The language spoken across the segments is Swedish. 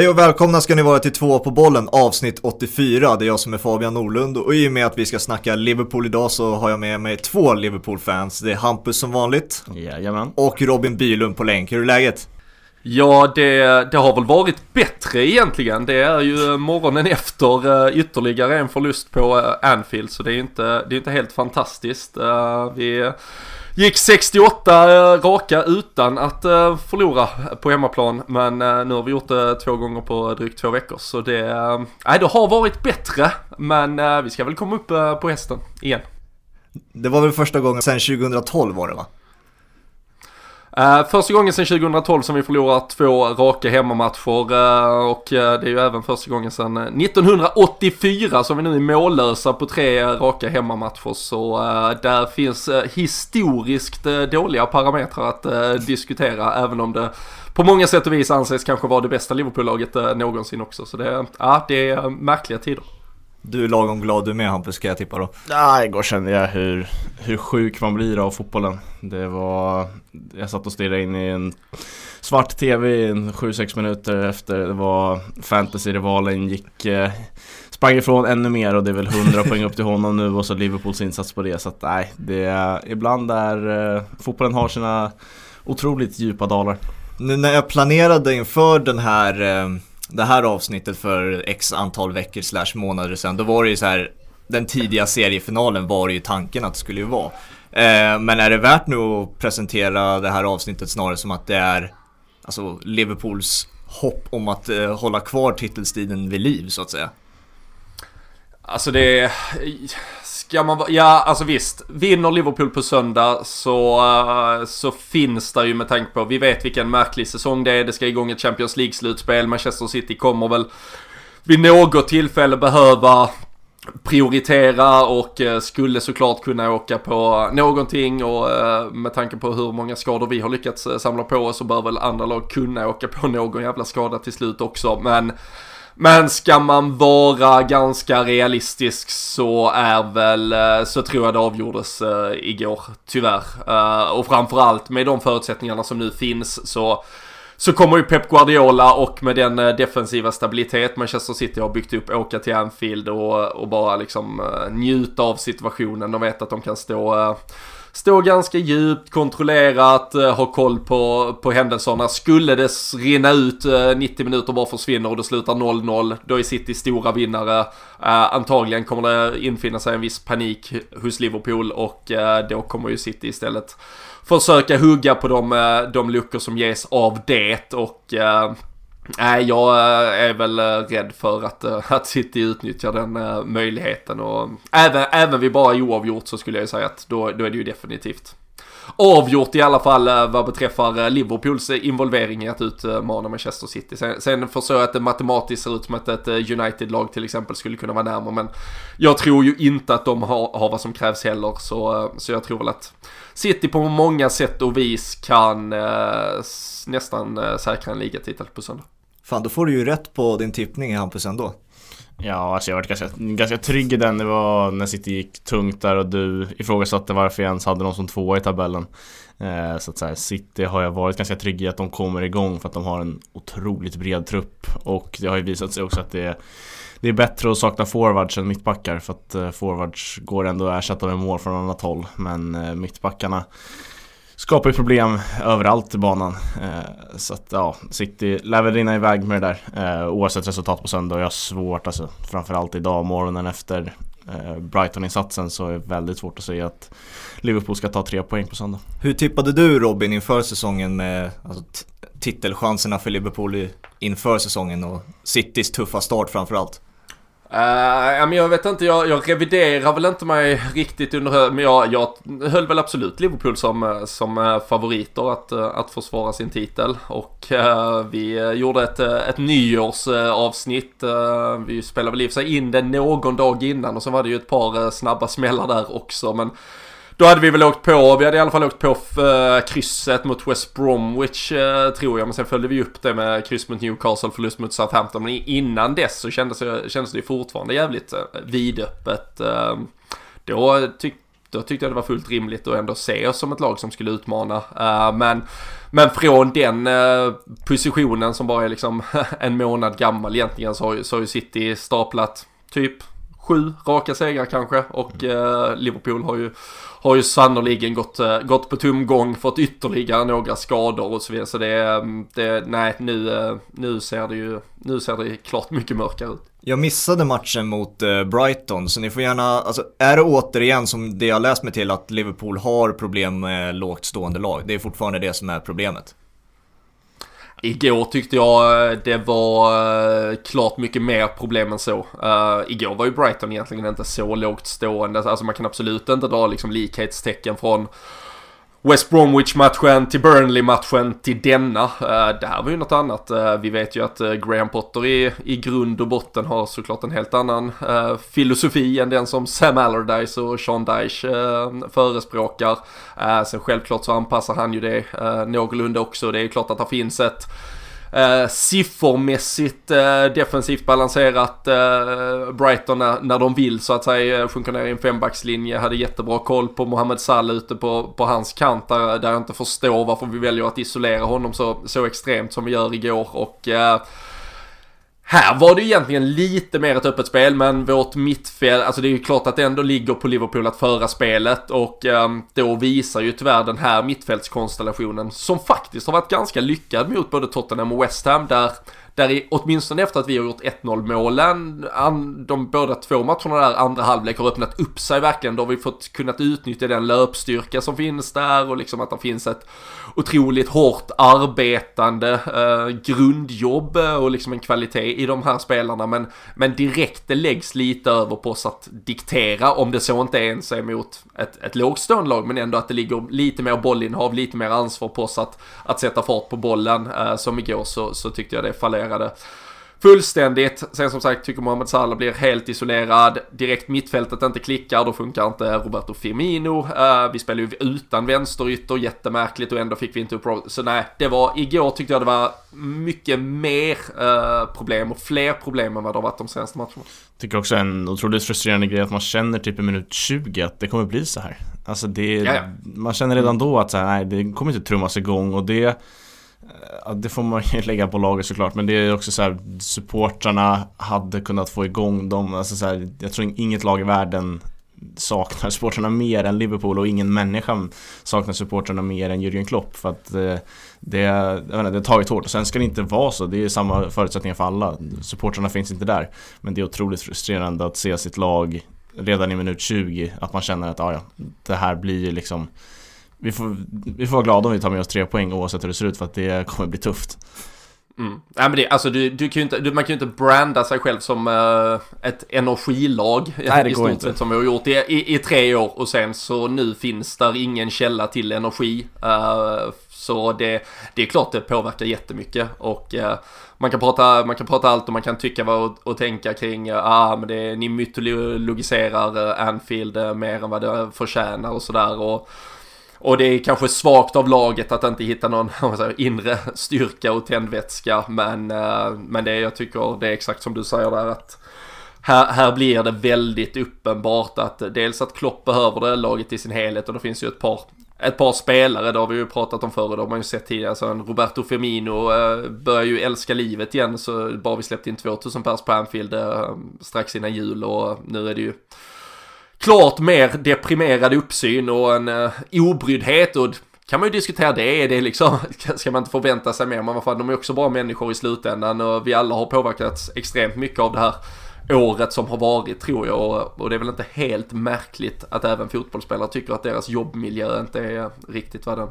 Hej och välkomna ska ni vara till två på bollen avsnitt 84. Det är jag som är Fabian Norlund och i och med att vi ska snacka Liverpool idag så har jag med mig två Liverpool-fans. Det är Hampus som vanligt. Jajamän. Och Robin Bylund på länk. Hur är läget? Ja, det, det har väl varit bättre egentligen. Det är ju morgonen efter uh, ytterligare en förlust på uh, Anfield, så det är inte, det är inte helt fantastiskt. Uh, vi gick 68 eh, raka utan att eh, förlora på hemmaplan, men eh, nu har vi gjort det två gånger på drygt två veckor, så det, nej, det har varit bättre, men vi ska väl komma upp på hästen igen. Det var väl första gången sedan 2012 var det va? Uh, första gången sedan 2012 som vi förlorar två raka hemmamatcher uh, och uh, det är ju även första gången sedan 1984 som vi nu är mållösa på tre raka hemmamatcher så där finns historiskt dåliga parametrar att diskutera även om det på många sätt och vis anses kanske vara det bästa Liverpool-laget någonsin också så det, ja, det är märkliga tider. Du är lagom glad du med Hampus ska jag tippa då. Ja, igår kände jag hur, hur sjuk man blir av fotbollen. Det var, jag satt och stirrade in i en svart tv i 7-6 minuter efter det var fantasy-rivalen gick eh, sprang ifrån ännu mer och det är väl 100 poäng upp till honom nu och så Liverpools insats på det så att nej, det är ibland är eh, fotbollen har sina otroligt djupa dalar. Nu när jag planerade inför den här eh det här avsnittet för x antal veckor slash månader sedan, då var det ju så här den tidiga seriefinalen var det ju tanken att det skulle ju vara. Eh, men är det värt nu att presentera det här avsnittet snarare som att det är alltså Liverpools hopp om att eh, hålla kvar titelstriden vid liv så att säga? Alltså det Ska man Ja, alltså visst. Vinner Liverpool på söndag så, eh, så finns det ju med tanke på, vi vet vilken märklig säsong det är. Det ska igång ett Champions League-slutspel. Manchester City kommer väl vid något tillfälle behöva prioritera och eh, skulle såklart kunna åka på någonting och eh, med tanke på hur många skador vi har lyckats samla på oss så bör väl andra lag kunna åka på någon jävla skada till slut också. Men men ska man vara ganska realistisk så är väl, eh, så tror jag det avgjordes uh, igår, tyvärr. Uh, och framförallt med de förutsättningarna som nu finns så så kommer ju Pep Guardiola och med den defensiva stabilitet Manchester City har byggt upp åka till Anfield och, och bara liksom njuta av situationen. De vet att de kan stå stå ganska djupt, kontrollerat, eh, ha koll på, på händelserna. Skulle det rinna ut eh, 90 minuter bara försvinner och det slutar 0-0, då är City stora vinnare. Eh, antagligen kommer det infinna sig en viss panik hos Liverpool och då kommer ju City istället försöka hugga på de, de luckor som ges av det och Nej, jag eh, är väl eh, rädd för att, eh, att City utnyttjar den möjligheten och även, även vid bara oavgjort så skulle jag säga att då, då är det ju definitivt avgjort i alla fall vad beträffar Liverpools involvering i att utmana Manchester City. Sen, sen förstår jag att det matematiskt ser ut som att ett United-lag till exempel skulle kunna vara närmare men jag tror ju inte att de har, har vad som krävs heller så, så jag tror väl att City på många sätt och vis kan eh, nästan eh, säkra en ligatitel på söndag. Fan, då får du ju rätt på din tippning Hampus ändå. Ja, alltså jag var ganska, ganska trygg i den. Det var när City gick tungt där och du ifrågasatte varför jag ens hade någon som tvåa i tabellen. Eh, så att säga, City har jag varit ganska trygg i att de kommer igång för att de har en otroligt bred trupp. Och det har ju visat sig också att det är, det är bättre att sakna forwards än mittbackar för att eh, forwards går ändå att ersätta med mål från annat håll. Men eh, mittbackarna skapar ju problem överallt i banan. Eh, så att ja, City lär väl rinna iväg med det där eh, oavsett resultat på söndag. Jag har svårt alltså, framförallt idag morgonen efter eh, Brighton-insatsen så är det väldigt svårt att säga att Liverpool ska ta tre poäng på söndag. Hur tippade du Robin inför säsongen med alltså, titelchanserna för Liverpool inför säsongen och Citys tuffa start framförallt? Uh, men jag vet inte, jag, jag reviderar väl inte mig riktigt under men jag, jag höll väl absolut Liverpool som, eh, som eh, favoriter att, att försvara sin titel. Och uh, vi gjorde ett, ett nyårsavsnitt. Uh, vi spelade väl i och för sig in det någon dag innan och så var det ju ett par snabba smällar där också. Men då hade vi väl åkt på, vi hade i alla fall åkt på uh, krysset mot West Bromwich uh, tror jag. Men sen följde vi upp det med kryss mot Newcastle, förlust mot Southampton. Men innan dess så kändes, kändes det fortfarande jävligt uh, vidöppet. Då tyck, då tyckte jag det var fullt rimligt att ändå se oss som ett lag som skulle utmana. Men, men från den positionen som bara är liksom en månad gammal egentligen så har, så har ju City staplat typ sju raka segrar kanske och uh, Liverpool har ju har ju sannoliken gått, eh, gått på tomgång, fått ytterligare några skador och så vidare. Så det, eh, det nej nu, eh, nu ser det ju, nu ser det klart mycket mörkare ut. Jag missade matchen mot Brighton, så ni får gärna, alltså är det återigen som det jag läst mig till att Liverpool har problem med lågt stående lag? Det är fortfarande det som är problemet. Igår tyckte jag eh, det var eh, klart mycket mer problem än så. Uh, igår var ju Brighton egentligen inte så lågt stående. Alltså man kan absolut inte dra liksom likhetstecken från West Bromwich-matchen till Burnley-matchen till denna. Eh, det här var ju något annat. Eh, vi vet ju att eh, Graham Potter i, i grund och botten har såklart en helt annan filosofi än den som Sam Allardyce och Sean Dyche förespråkar. sen självklart så anpassar han ju det någorlunda också. Det är ju klart att det finns ett eh, siffermässigt eh, defensivt balanserat eh, Brighton när, när de vill så att säga eh, sjunker ner i en fembackslinje. Hade jättebra koll på Mohamed Salah ute på, på hans kant där, där jag inte förstår varför vi väljer att isolera honom så, så extremt som vi gör igår och eh, här var det egentligen lite mer ett öppet spel men vårt mittfält, alltså det är ju klart att det ändå ligger på Liverpool att föra spelet och eh, då visar ju tyvärr den här mittfältskonstellationen som faktiskt har varit ganska lyckad mot både Tottenham och West Ham där där i, åtminstone efter att vi har gjort 1-0 målen, de båda två matcherna där andra halvlek har öppnat upp sig verkligen. Då har vi fått kunnat utnyttja den löpstyrka som finns där och liksom att det finns ett otroligt hårt arbetande eh, grundjobb eh, och liksom en kvalitet i de här spelarna. Men, men direkt det läggs lite över på oss att diktera om det så inte ens är mot ett, ett lågstående lag men ändå att det ligger lite mer bollinnehav, lite mer ansvar på oss att, att sätta fart på bollen. Eh, som igår så, så tyckte jag det fallerade fullständigt. Sen som sagt tycker Mohamed Salah blir helt isolerad. Direkt mittfältet inte klickar, då funkar inte Roberto Firmino. Uh, vi spelar ju utan vänsterytter, jättemärkligt och ändå fick vi inte upp Så nej, det var, igår tyckte jag det var mycket mer uh, problem och fler problem än vad det har varit de senaste matcherna. Tycker också en otroligt frustrerande grej att man känner typ i minut 20 att det kommer bli så här. Alltså det, Jaja. man känner redan då att så här, nej det kommer inte trummas igång och det Eh, det får man ju lägga på laget såklart men det är också så här supportrarna hade kunnat få igång dem. Alltså så här, jag tror inget lag i världen saknar supportrarna mer än Liverpool och ingen människa saknar supportrarna mer än Jürgen Klopp för att eh, det, jag inte, det har tagit hårt och sen ska det inte vara så. Det är samma förutsättningar för alla. Supportrarna finns inte där. Men det är otroligt frustrerande att se sitt lag redan i minut 20 att man känner att ah, ja, det här blir liksom vi får, vi får vara glada om vi tar med oss tre poäng oavsett hur det ser ut för att det kommer bli tufft. Mm. Nej men det, alltså du, du kan ju inte, du, man kan ju inte branda sig själv som uh, ett energilag Nej, det i stort sett som vi har gjort i, i, i, tre år och sen så nu finns där ingen källa till energi. Uh, så det, det är klart det påverkar jättemycket och uh, man kan prata, man kan prata allt och man kan tycka vad och, och tänka kring, ah men det, ni mytologiserar Anfield mer än vad det förtjänar och sådär och det är kanske svagt av laget att inte hitta någon säger, inre styrka och tändvätska. Men, eh, men det jag tycker det är exakt som du säger där att här, här blir det väldigt uppenbart att dels att Klopp behöver det, laget i sin helhet och det finns ju ett par ett par spelare, det har vi ju pratat om förr, det har man ju sett tidigare. Alltså en Roberto Firmino eh, börjar ju älska livet igen så bara vi släppte in 2000 pers på Anfield eh, strax innan jul och nu är det ju klart mer deprimerad uppsyn och en uh, obryddhet och kan man ju diskutera det, är det liksom, ska man inte förvänta sig mer, men vad fan, de är också bra människor i slutändan och vi alla har påverkats extremt mycket av det här året som har varit tror jag. Och, och det är väl inte helt märkligt att även fotbollsspelare tycker att deras jobbmiljö inte är riktigt vad den,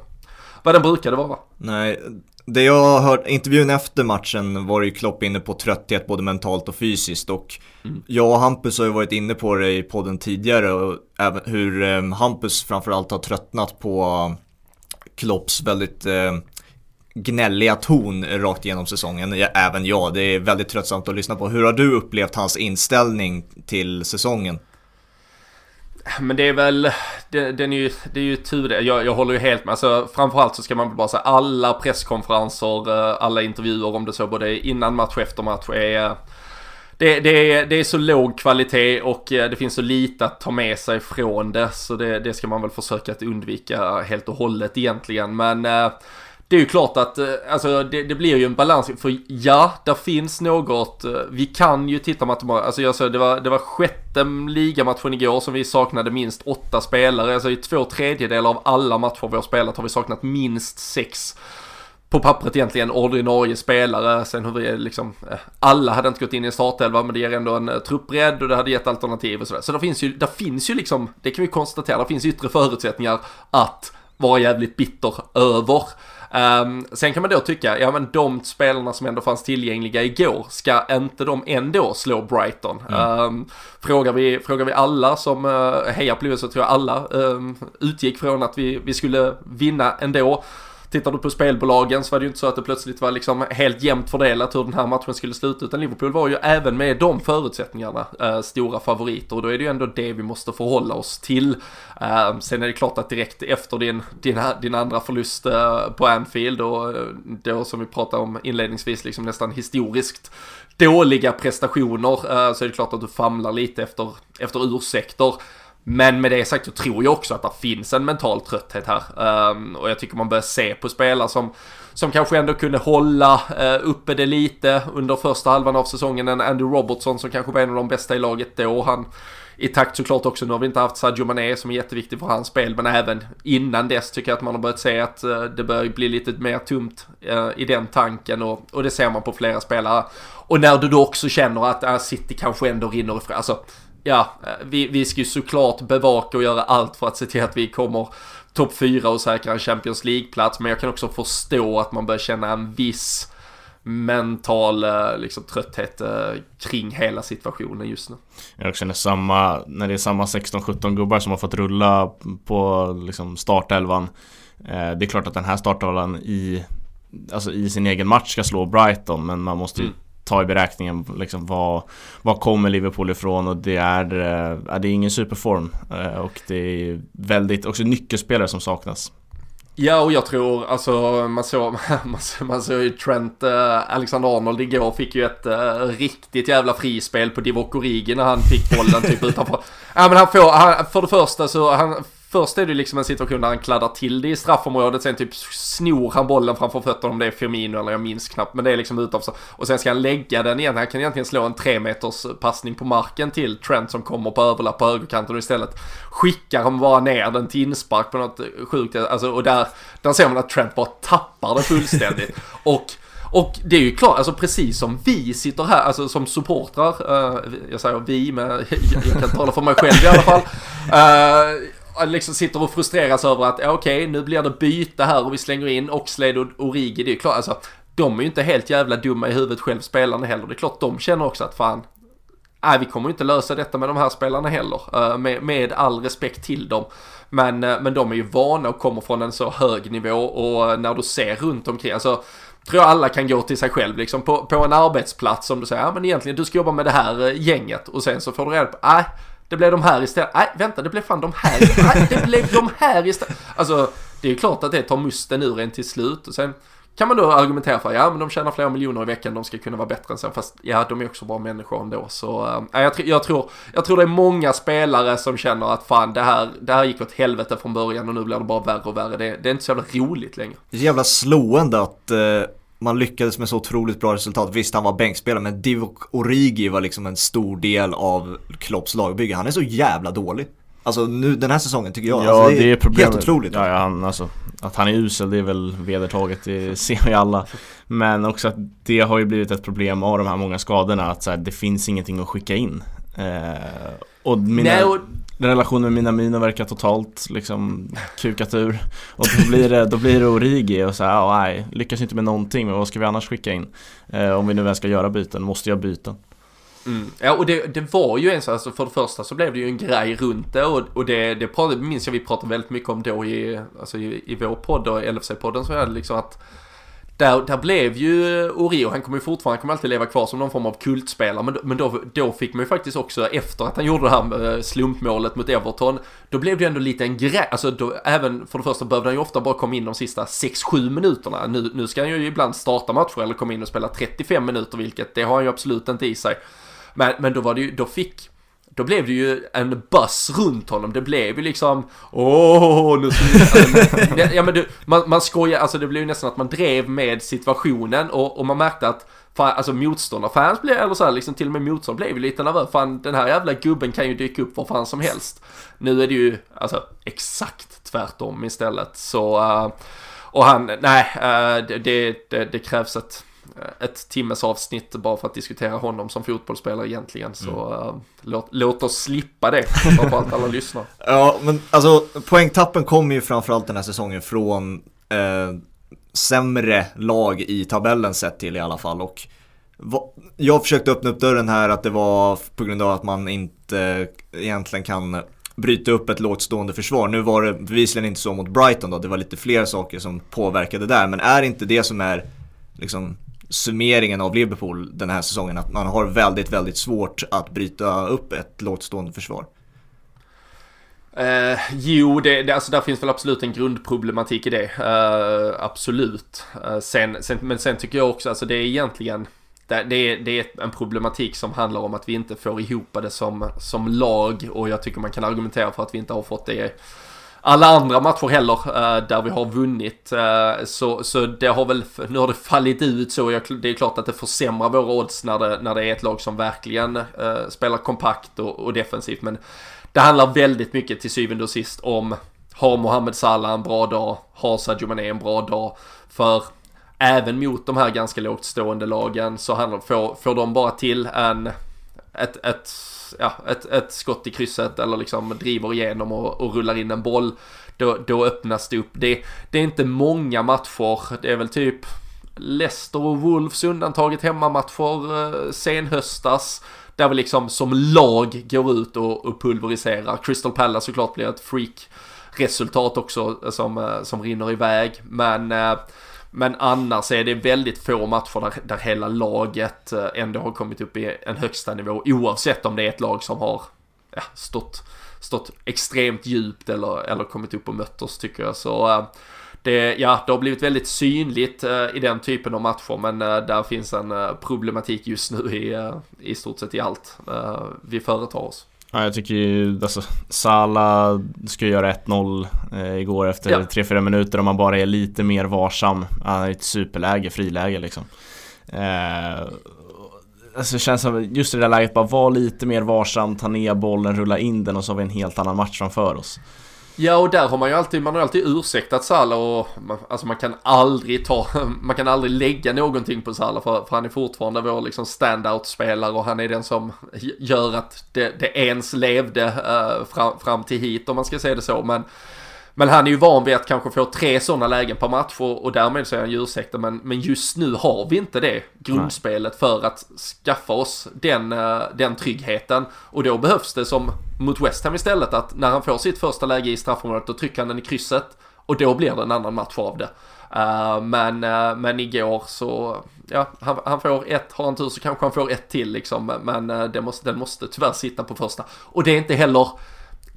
vad den brukade vara. Nej, det jag har hört, intervjun efter matchen var ju Klopp inne på trötthet både mentalt och fysiskt och mm. jag och Hampus har ju varit inne på det i podden tidigare och även hur eh, Hampus framförallt har tröttnat på Klopps väldigt eh, gnälliga ton rakt igenom säsongen. Även jag, det är väldigt tröttsamt att lyssna på. Hur har du upplevt hans inställning till säsongen? Men det är väl, det, den är ju, det är ju tur det. Jag, jag håller ju helt med. Alltså, framförallt så ska man väl bara säga alla presskonferenser, eh, alla intervjuer om det så både innan match och efter match är eh, det, det, är, det är så låg kvalitet och eh, det finns så lite att ta med sig från det. Så det, det ska man väl försöka att undvika helt och hållet egentligen. Men eh, det är ju klart att eh, alltså, det, det, blir ju en balans. För ja, där finns något. Eh, vi kan ju titta matematiskt. Alltså jag sa det var, det var sjätte ligamatchen igår som vi saknade minst åtta spelare. Alltså i två tredjedelar av alla matcher vi har spelat har vi saknat minst sex på pappret egentligen ordinarie spelare. Sen hur vi eh, liksom, alla hade inte gått in i en startelva men det ger ändå en truppbredd och det hade gett alternativ och sådär. Så det finns ju, det finns ju liksom, det kan vi konstatera, det finns yttre förutsättningar att vara jävligt bitter över. Um, sen kan man då tycka, ja men de spelarna som ändå fanns tillgängliga igår, ska inte de ändå slå Brighton? Mm. Um, frågar, vi, frågar vi alla som uh, hejar på så tror jag alla um, utgick från att vi, vi skulle vinna ändå. Tittar du på spelbolagen så var det ju inte så att det plötsligt var liksom helt jämnt fördelat hur den här matchen skulle sluta. Utan Liverpool var ju även med de förutsättningarna äh, stora favoriter. Och då är det ju ändå det vi måste förhålla oss till. Äh, sen är det klart att direkt efter din, din, din andra förlust äh, på Anfield och då som vi pratade om inledningsvis liksom nästan historiskt dåliga prestationer så är det klart att du famlar lite efter, efter ursäkter. Men med det sagt så tror jag också att det finns en mental trötthet här. Ehm, och jag tycker man börjar se på spelare som, som kanske ändå kunde hålla eh, uppe det lite under första halvan av säsongen. En Andy Robertson som kanske var en av de bästa i laget då. Han i takt såklart också. Nu har vi inte haft Sadio Mané som är jätteviktig för hans spel. Men även innan dess tycker jag att man har börjat se att eh, det börjar bli lite mer tomt eh, i den tanken. Och, och det ser man på flera spelare. Och när du då också känner att City kanske ändå rinner ifrån. Alltså ja, vi, vi ska ju såklart bevaka och göra allt för att se till att vi kommer topp 4 och säkra en Champions League-plats. Men jag kan också förstå att man börjar känna en viss mental eh, liksom, trötthet eh, kring hela situationen just nu. Jag känner samma, när det är samma 16-17 gubbar som har fått rulla på liksom, startelvan. Eh, det är klart att den här startelvan i, alltså, i sin egen match ska slå Brighton men man måste ju mm ta i beräkningen liksom vad, vad kommer Liverpool ifrån och det är, äh, det är ingen superform eh, och det är väldigt, också nyckelspelare som saknas. Ja, och jag tror, alltså man såg, man, såg ju Trent eh, Alexander-Arnold igår fick ju ett eh, riktigt jävla frispel på Divock Origi när han fick bollen typ utanför. Ja men han får, han, för det första så, han Först är det liksom en situation där han kladdar till det i straffområdet, sen typ snor han bollen framför fötterna om det är Firmino eller jag minns knappt, men det är liksom utanför. Och sen ska han lägga den igen, han kan egentligen slå en tre meters passning på marken till Trent som kommer på överlapp på högerkanten och istället skickar han bara ner den till inspark på något sjukt, alltså och där, där ser man att Trent bara tappar det fullständigt. och och det är ju klart, alltså precis som vi sitter här, alltså som supportrar, uh, jag säger vi, men jag, jag kan tala för mig själv i alla fall. Uh, liksom sitter och frustreras över att okej, okay, nu blir det byte här och vi slänger in Oxlade och Origi. Det är ju klart, alltså de är ju inte helt jävla dumma i huvudet själv spelarna heller. Det är klart de känner också att fan, nej vi kommer inte lösa detta med de här spelarna heller. Uh, med, med all respekt till dem. Men, uh, men de är ju vana och kommer från en så hög nivå och uh, när du ser runt omkring, alltså tror jag alla kan gå till sig själv liksom på, på en arbetsplats som du säger, ja men egentligen du ska jobba med det här gänget och sen så får du reda på, nej det blev de här istället. Nej, vänta, det blev fan de här. Nej, det blev de här istället. Alltså, det är ju klart att det tar musten ur en till slut. Och sen kan man då argumentera för, ja men de tjänar flera miljoner i veckan, de ska kunna vara bättre än så. Fast ja, de är också bra människor ändå. Så äh, jag, jag, tror, jag tror det är många spelare som känner att fan, det här, det här gick åt helvete från början och nu blir det bara värre och värre. Det, det är inte så jävla roligt längre. Det är jävla slående att eh man lyckades med så otroligt bra resultat. Visst, han var bänkspelare, men Divock Origi var liksom en stor del av Klopps lagbygge. Han är så jävla dålig. Alltså nu, den här säsongen tycker jag, ja, alltså, det, det, är helt otroligt. Ja, ja, han, alltså, att han är usel det är väl vedertaget, det ser vi alla. Men också att det har ju blivit ett problem av de här många skadorna, att så här, det finns ingenting att skicka in. Eh, och mina... Nej, och relationen med mina miner verkar totalt liksom kukat ur Och då blir det, då blir det Origi och så här, oh, nej, lyckas inte med någonting men vad ska vi annars skicka in? Eh, om vi nu väl ska göra byten, måste jag byta? Mm. Ja och det, det var ju en så, alltså för det första så blev det ju en grej runt det och, och det, det pratade, minns jag vi pratade väldigt mycket om då i, alltså i, i vår podd och LFC-podden så är det liksom att där, där blev ju eh, Orio, han kommer ju fortfarande, han kommer alltid leva kvar som någon form av kultspelare, men, men då, då fick man ju faktiskt också, efter att han gjorde det här eh, slumpmålet mot Everton, då blev det ju ändå lite en grej, alltså då, även för det första behövde han ju ofta bara komma in de sista 6-7 minuterna, nu, nu ska han ju ibland starta matcher eller komma in och spela 35 minuter, vilket det har han ju absolut inte i sig. Men, men då var det ju, då fick då blev det ju en buss runt honom. Det blev ju liksom Åh, nu ska vi... Ja men du, man, man skojar, alltså det blev ju nästan att man drev med situationen och, och man märkte att fan, alltså motståndarfans blev, eller så här, liksom till och med motståndare blev ju lite nervösa. Fan den här jävla gubben kan ju dyka upp var fan som helst. Nu är det ju, alltså exakt tvärtom istället. Så, uh, och han, nej, uh, det, det, det krävs ett ett timmes avsnitt bara för att diskutera honom som fotbollsspelare egentligen. Så mm. uh, låt, låt oss slippa det, framförallt alla lyssnar. Ja, men alltså poängtappen kommer ju framförallt den här säsongen från eh, sämre lag i tabellen sett till i alla fall. Och jag försökte öppna upp dörren här att det var på grund av att man inte egentligen kan bryta upp ett lågt stående försvar. Nu var det bevisligen inte så mot Brighton då, det var lite fler saker som påverkade där. Men är inte det som är liksom summeringen av Liverpool den här säsongen. Att man har väldigt, väldigt svårt att bryta upp ett lågtstående försvar. Eh, jo, det, det, alltså där finns väl absolut en grundproblematik i det. Eh, absolut. Eh, sen, sen, men sen tycker jag också, alltså det är egentligen det, det, är, det är en problematik som handlar om att vi inte får ihop det som, som lag och jag tycker man kan argumentera för att vi inte har fått det alla andra matcher heller eh, där vi har vunnit. Eh, så, så det har väl, nu har det fallit ut så. Jag, det är klart att det försämrar våra odds när det, när det är ett lag som verkligen uh, spelar kompakt och, och, defensivt. Men det handlar väldigt mycket till syvende och sist om har Mohamed Salah en bra dag? Har Sadio Mané en bra dag? För även mot de här ganska lågt stående lagen så handlar, får, får de bara till en, ett, ett ja, ett, ett skott i krysset eller liksom driver igenom och, och rullar in en boll. Då, då öppnas det upp. Det, det är inte många matcher. Det är väl typ Leicester och Wolves undantaget hemmamatcher eh, senhöstas. Där vi liksom som lag går ut och, och pulveriserar. Crystal Palace såklart blir ett freak resultat också eh, som, eh, som rinner iväg. Men eh, men annars är det väldigt få matcher där, där hela laget eh, ändå har kommit upp i en högsta nivå oavsett om det är ett lag som har ja, stått, stått extremt djupt eller, eller kommit upp och mött oss tycker jag. Så eh, det, ja, det har blivit väldigt synligt eh, i den typen av matcher men där finns en problematik just nu i, i stort sett i allt vi företar oss. Ja, jag tycker ju, alltså Sala ska göra 1-0 eh, igår efter ja. 3-4 minuter om man bara är lite mer varsam. Han är ett superläge, friläge liksom. Eh, alltså det känns som, just i det där läget, bara vara lite mer varsam, ta ner bollen, rulla in den och så har vi en helt annan match framför oss. Ja och där har man ju alltid, man har alltid ursäktat Salah och man, alltså man kan aldrig ta, man kan aldrig lägga någonting på Salah för, för han är fortfarande vår liksom standout-spelare och han är den som gör att det, det ens levde uh, fram, fram till hit om man ska säga det så. Men men han är ju van vid att kanske få tre sådana lägen per match och, och därmed så är han ju ursäktad. Men, men just nu har vi inte det grundspelet för att skaffa oss den, uh, den tryggheten. Och då behövs det som mot West Ham istället att när han får sitt första läge i straffområdet då trycker han den i krysset och då blir det en annan match av det. Uh, men, uh, men igår så, ja, han, han, får ett, har han tur så kanske han får ett till liksom. Men uh, det måste, den måste tyvärr sitta på första. Och det är inte heller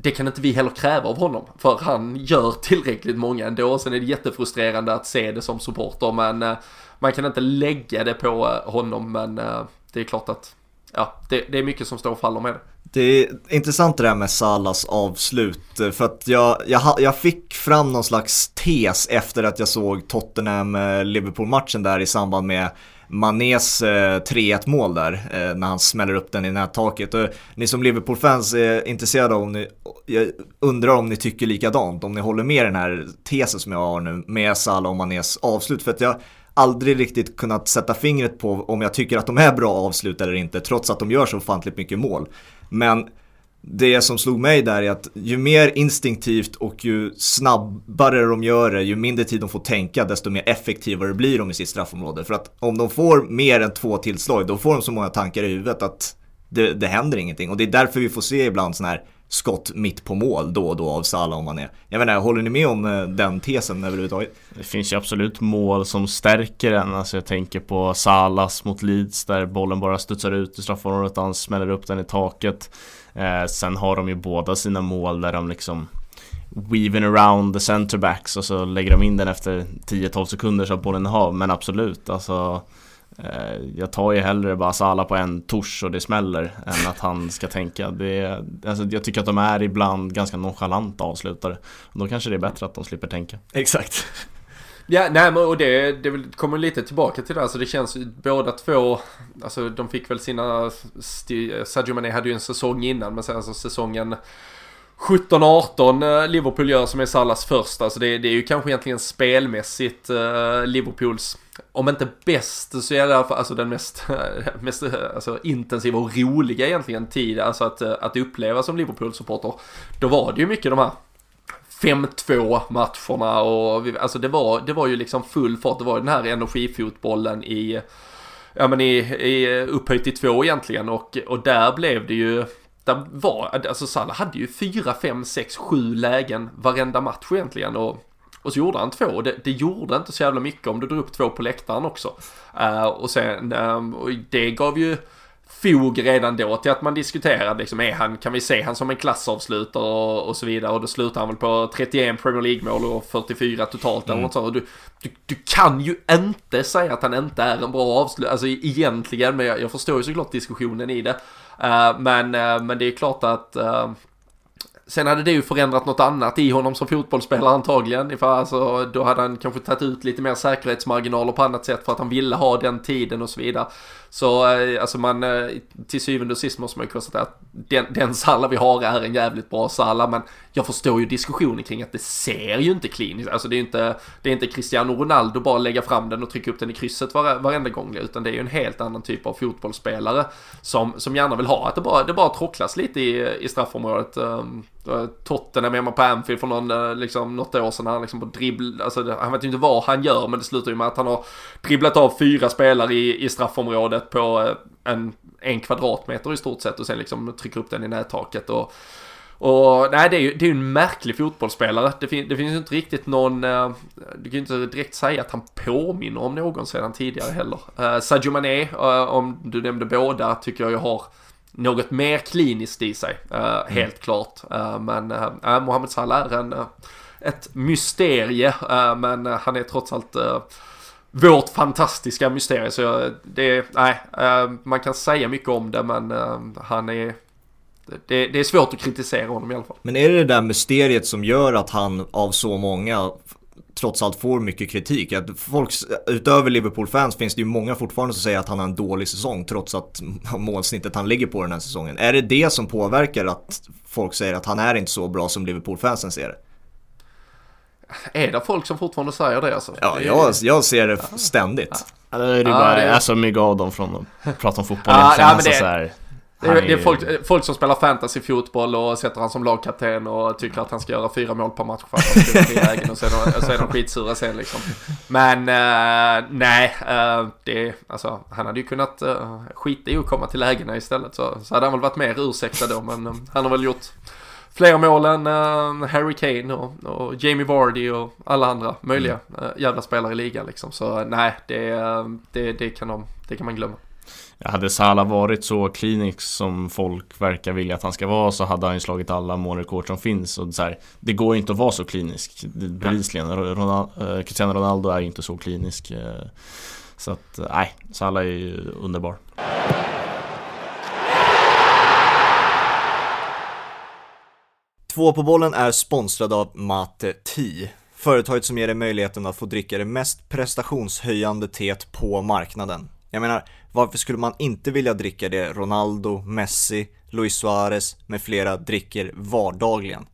det kan inte vi heller kräva av honom. För han gör tillräckligt många ändå. Sen är det jättefrustrerande att se det som supporter. Men eh, man kan inte lägga det på eh, honom. Men eh, det är klart att ja, det, det, är mycket som står och faller med det. Det är intressant det där med Salas avslut. För att jag, jag, jag fick fram någon slags tes efter att jag såg Tottenham-Liverpool-matchen där i samband med Manés eh, 3-1 mål där eh, när han smäller upp den i nättaket. Och ni som Liverpool-fans är intresserade av om ni, jag undrar om ni tycker likadant, om ni håller med den här tesen som jag har nu med Salah och Manés avslut. För att jag aldrig riktigt kunnat sätta fingret på om jag tycker att de är bra avslut eller inte, trots att de gör så ofantligt mycket mål. Men det som slog mig där är att ju mer instinktivt och ju snabbare de gör det, ju mindre tid de får tänka, desto mer effektivare blir de i sitt straffområde. För att om de får mer än två tillslag, då får de så många tankar i huvudet att det, det händer ingenting. Och det är därför vi får se ibland sådana här skott mitt på mål då och då av Salah om man är. Jag menar, håller ni med om eh, den tesen överhuvudtaget? Det finns ju absolut mål som stärker den. Alltså jag tänker på Salas mot Leeds där bollen bara studsar ut i straffområdet och han smäller upp den i taket. Eh, sen har de ju båda sina mål där de liksom weaving around the centerbacks och så lägger de in den efter 10-12 sekunder så att bollen har Men absolut, alltså Eh, jag tar ju hellre bara Sala på en tors och det smäller än att han ska tänka. Det, alltså jag tycker att de är ibland ganska nonchalanta avslutare. Då kanske det är bättre att de slipper tänka. Exakt. Ja, nej men och det, det kommer lite tillbaka till det. Alltså det känns båda två, alltså de fick väl sina, Sadio Mané hade ju en säsong innan men sen alltså säsongen 17-18 eh, Liverpool gör som är Salas första. Alltså det, det, är ju kanske egentligen spelmässigt eh, Liverpools, om inte bäst så är det alltså den mest, mest alltså, intensiva och roliga egentligen tid alltså att, att uppleva som Liverpool-supporter. Då var det ju mycket de här 5-2 matcherna och alltså det var, det var ju liksom full fart. Det var den här energifotbollen i, ja men i, i upphöjt till två egentligen och, och där blev det ju där var, alltså Salah hade ju 4, 5, 6, 7 lägen varenda match egentligen och, och så gjorde han två och det, det gjorde inte så jävla mycket om du drog upp två på läktaren också. Uh, och sen, um, och det gav ju fog redan då till att man diskuterade liksom, är han, kan vi se han som en klassavslutare och, och så vidare och då slutar han väl på 31 Premier League-mål och 44 totalt eller mm. något sånt. Du, du, du, kan ju inte säga att han inte är en bra avslutare, alltså egentligen, men jag, jag förstår ju såklart diskussionen i det. Uh, men, uh, men det är klart att uh, Sen hade det ju förändrat något annat i honom som fotbollsspelare antagligen. För alltså, då hade han kanske tagit ut lite mer säkerhetsmarginaler på annat sätt för att han ville ha den tiden och så vidare. Så eh, alltså man, eh, till syvende och sist måste man ju konstatera att den, den Salla vi har är en jävligt bra Salla. Men jag förstår ju diskussionen kring att det ser ju inte kliniskt. Alltså det är inte, det är inte Cristiano Ronaldo bara lägga fram den och trycka upp den i krysset var, varenda gång. Utan det är ju en helt annan typ av fotbollsspelare som, som gärna vill ha att det bara, det bara trocklas lite i, i straffområdet. Ehm, eh, Tottenham hemma på Anfield för någon, liksom, något år sedan. Han liksom på dribbl, alltså, han vet ju inte vad han gör men det slutar ju med att han har dribblat av fyra spelare i, i straffområdet på eh, en, en kvadratmeter i stort sett och sen liksom trycker upp den i nättaket. Och, och nej, det är ju det är en märklig fotbollsspelare. Det, fin, det finns ju inte riktigt någon, uh, du kan ju inte direkt säga att han påminner om någon sedan tidigare heller. Uh, Sadio Mané, uh, om du nämnde båda, tycker jag ju har något mer kliniskt i sig, uh, mm. helt klart. Uh, men uh, Mohamed Salah är en, ett mysterie, men han är trots allt vårt fantastiska mysterium. Så det, nej, eh, man kan säga mycket om det, men eh, han är det, det, är svårt att kritisera honom i alla fall. Men är det det där mysteriet som gör att han av så många trots allt får mycket kritik. Att folk, utöver Liverpool-fans finns det ju många fortfarande som säger att han har en dålig säsong trots att målsnittet han ligger på den här säsongen. Är det det som påverkar att folk säger att han är inte så bra som Liverpool-fansen ser det? Är det folk som fortfarande säger det alltså? Ja, jag, jag ser det ständigt. Ja. det är bara, det är... alltså mycket av dem från att prata om fotboll ja, ja, men det, så här, det är, det är folk, folk, som spelar fantasy-fotboll och sätter han som lagkapten och tycker att han ska göra fyra mål per match för att han ska i lägen och så är de, så är de skitsura sen liksom. Men uh, nej, uh, det, alltså, han hade ju kunnat uh, skita i att komma till lägena istället så, så hade han väl varit mer ursäktad då men um, han har väl gjort fler mål än uh, Harry Kane och, och, Jamie Vardy och alla andra möjliga uh, jävla spelare i ligan liksom. Så nej, det, det, det, kan de, det kan man glömma. Hade Salah varit så klinisk som folk verkar vilja att han ska vara så hade han ju slagit alla målrekord som finns. Och så här, det går ju inte att vara så klinisk, bevisligen. Ronald, eh, Cristiano Ronaldo är ju inte så klinisk. Eh, så att, eh, nej, Salah är ju underbar. Två på bollen är sponsrad av Mate Tea. Företaget som ger dig möjligheten att få dricka det mest prestationshöjande teet på marknaden. Jag menar, varför skulle man inte vilja dricka det Ronaldo, Messi, Luis Suarez med flera dricker vardagligen?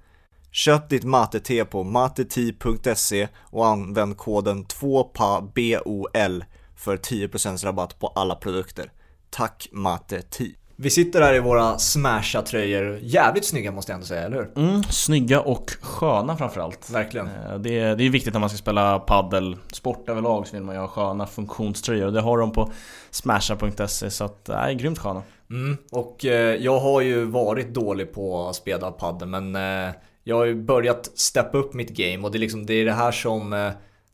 Köp ditt mate-te på mateti.se och använd koden 2PABOL för 10% rabatt på alla produkter. Tack Mate Tea! Vi sitter här i våra smasha tröjor Jävligt snygga måste jag ändå säga, eller hur? Mm, snygga och sköna framförallt. Verkligen. Eh, det är, det är viktigt när man ska spela paddel. Sport överlag så vill man ju ha sköna funktionströjor och det har de på smasha.se så att, nej, grymt sköna. Mm, och eh, jag har ju varit dålig på att spela paddel men eh, jag har ju börjat steppa upp mitt game och det är liksom det, är det här som eh,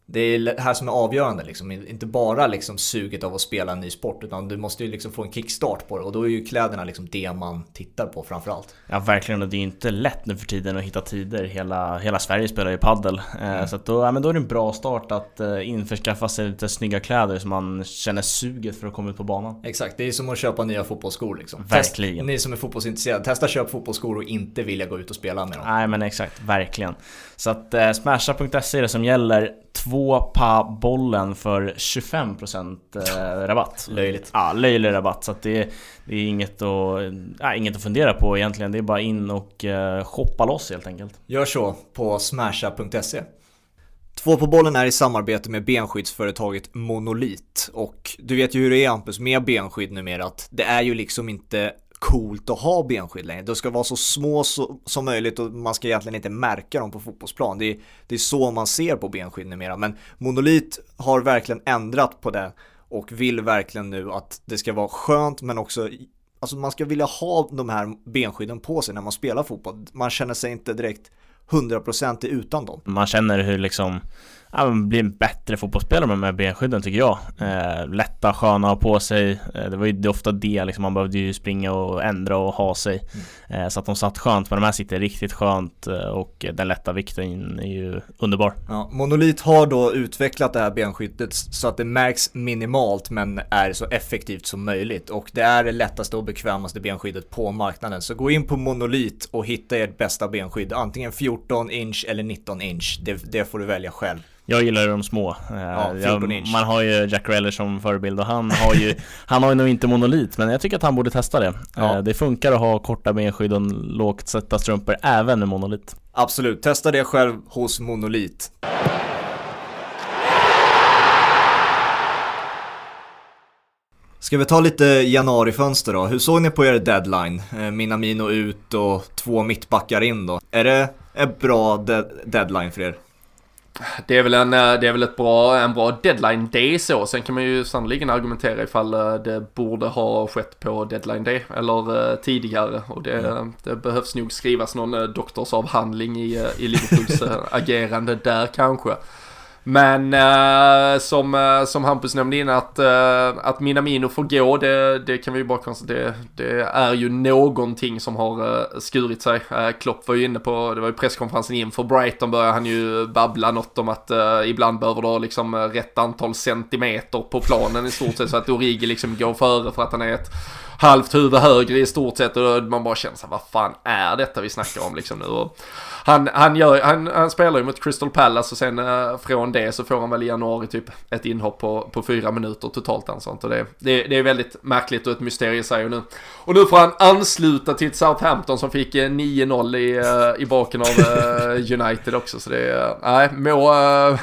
det är det här som är avgörande liksom. Inte bara liksom suget av att spela en ny sport utan du måste ju liksom få en kickstart på det och då är ju kläderna liksom det man tittar på framförallt. Ja verkligen och det är ju inte lätt nu för tiden att hitta tider. Hela, hela Sverige spelar ju paddel. Eh, mm. Så då, ja, men då är det en bra start att uh, införskaffa sig lite snygga kläder så man känner suget för att komma ut på banan. Exakt, det är som att köpa nya fotbollsskor liksom. Verkligen. Test, ni som är fotbollsintresserade, testa köp fotbollsskor och inte vilja gå ut och spela med dem. Nej men exakt, verkligen. Så att uh, smasha.se är det som gäller två pa bollen för 25% eh, rabatt. Löjligt. Ja, löjlig rabatt. Så det, det är inget att, äh, inget att fundera på egentligen. Det är bara in och eh, shoppa loss helt enkelt. Gör så på smasha.se. Två på bollen är i samarbete med benskyddsföretaget Monolit och du vet ju hur det är Hampus med benskydd numera att det är ju liksom inte coolt att ha benskydd längre. De ska vara så små så, som möjligt och man ska egentligen inte märka dem på fotbollsplan. Det är, det är så man ser på benskydd numera. Men Monolit har verkligen ändrat på det och vill verkligen nu att det ska vara skönt men också Alltså man ska vilja ha de här benskydden på sig när man spelar fotboll. Man känner sig inte direkt 100% utan dem. Man känner hur liksom ja, bli en bättre fotbollsspelare med benskydden tycker jag. Eh, lätta, sköna att ha på sig. Eh, det var ju det ofta det liksom, man behövde ju springa och ändra och ha sig. Mm. Eh, så att de satt skönt, men de här sitter riktigt skönt eh, och den lätta vikten är ju underbar. Ja, Monolit har då utvecklat det här benskyddet så att det märks minimalt men är så effektivt som möjligt och det är det lättaste och bekvämaste benskyddet på marknaden. Så gå in på Monolit och hitta ert bästa benskydd, antingen 14 inch eller 19 inch. Det, det får du välja själv. Jag gillar de små. Eh, ja, jag, man har ju Jack Reller som förebild och han har ju Han har ju nog inte monolit men jag tycker att han borde testa det. Ja. Eh, det funkar att ha korta benskydd och lågt sätta strumpor även med monolit. Absolut, testa det själv hos Monolit. Ska vi ta lite januarifönster då? Hur såg ni på er deadline? Eh, Minamino ut och två mittbackar in då. Är det ett bra de deadline för er? Det är väl, en, eh, det är väl ett bra, en bra deadline day så. Sen kan man ju sannoliken argumentera ifall eh, det borde ha skett på deadline day eller uh, tidigare. Och det, mm. det, behövs nog skrivas någon doktorsavhandling i, i Liverpools agerande där kanske. Men uh, som, uh, som Hampus nämnde innan att, uh, att Minamino får gå, det, det kan vi ju bara konstatera. Det, det är ju någonting som har skurit sig. Klopp var ju inne på, det var ju presskonferensen inför Brighton började han ju babbla något om att ibland behöver du ha liksom rätt antal centimeter på planen i stort sett så att Origi liksom går före för att han är ett halvt huvud högre i stort sett och man bara känner sig vad fan är detta vi snackar om liksom nu? Och han, han, gör, han, han spelar ju mot Crystal Palace och sen eh, från det så får han väl i januari typ ett inhopp på, på fyra minuter totalt och sånt och det, det, det är väldigt märkligt och ett mysterium säger nu. Och nu får han ansluta till Southampton som fick eh, 9-0 i, eh, i baken av eh, United också så det är, nej, må,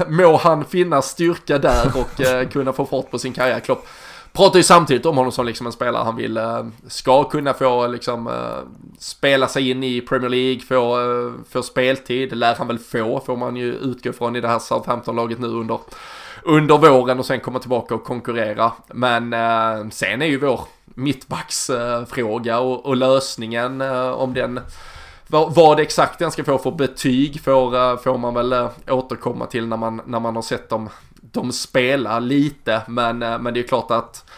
må han finna styrka där och kunna få fart på sin karriär. Klopp pratar ju samtidigt om honom som liksom en spelare han vill, eh, ska kunna få liksom eh, spela sig in i Premier League, få, eh, få speltid, det lär han väl få, får man ju utgå från i det här Southampton-laget nu under, under våren och sen komma tillbaka och konkurrera. Men sen är ju vår mittbacksfråga och, och, lösningen om den vad, vad exakt den ska få för betyg får, får man väl återkomma till när man, när man har sett dem de spelar lite, men, eh, men det är klart att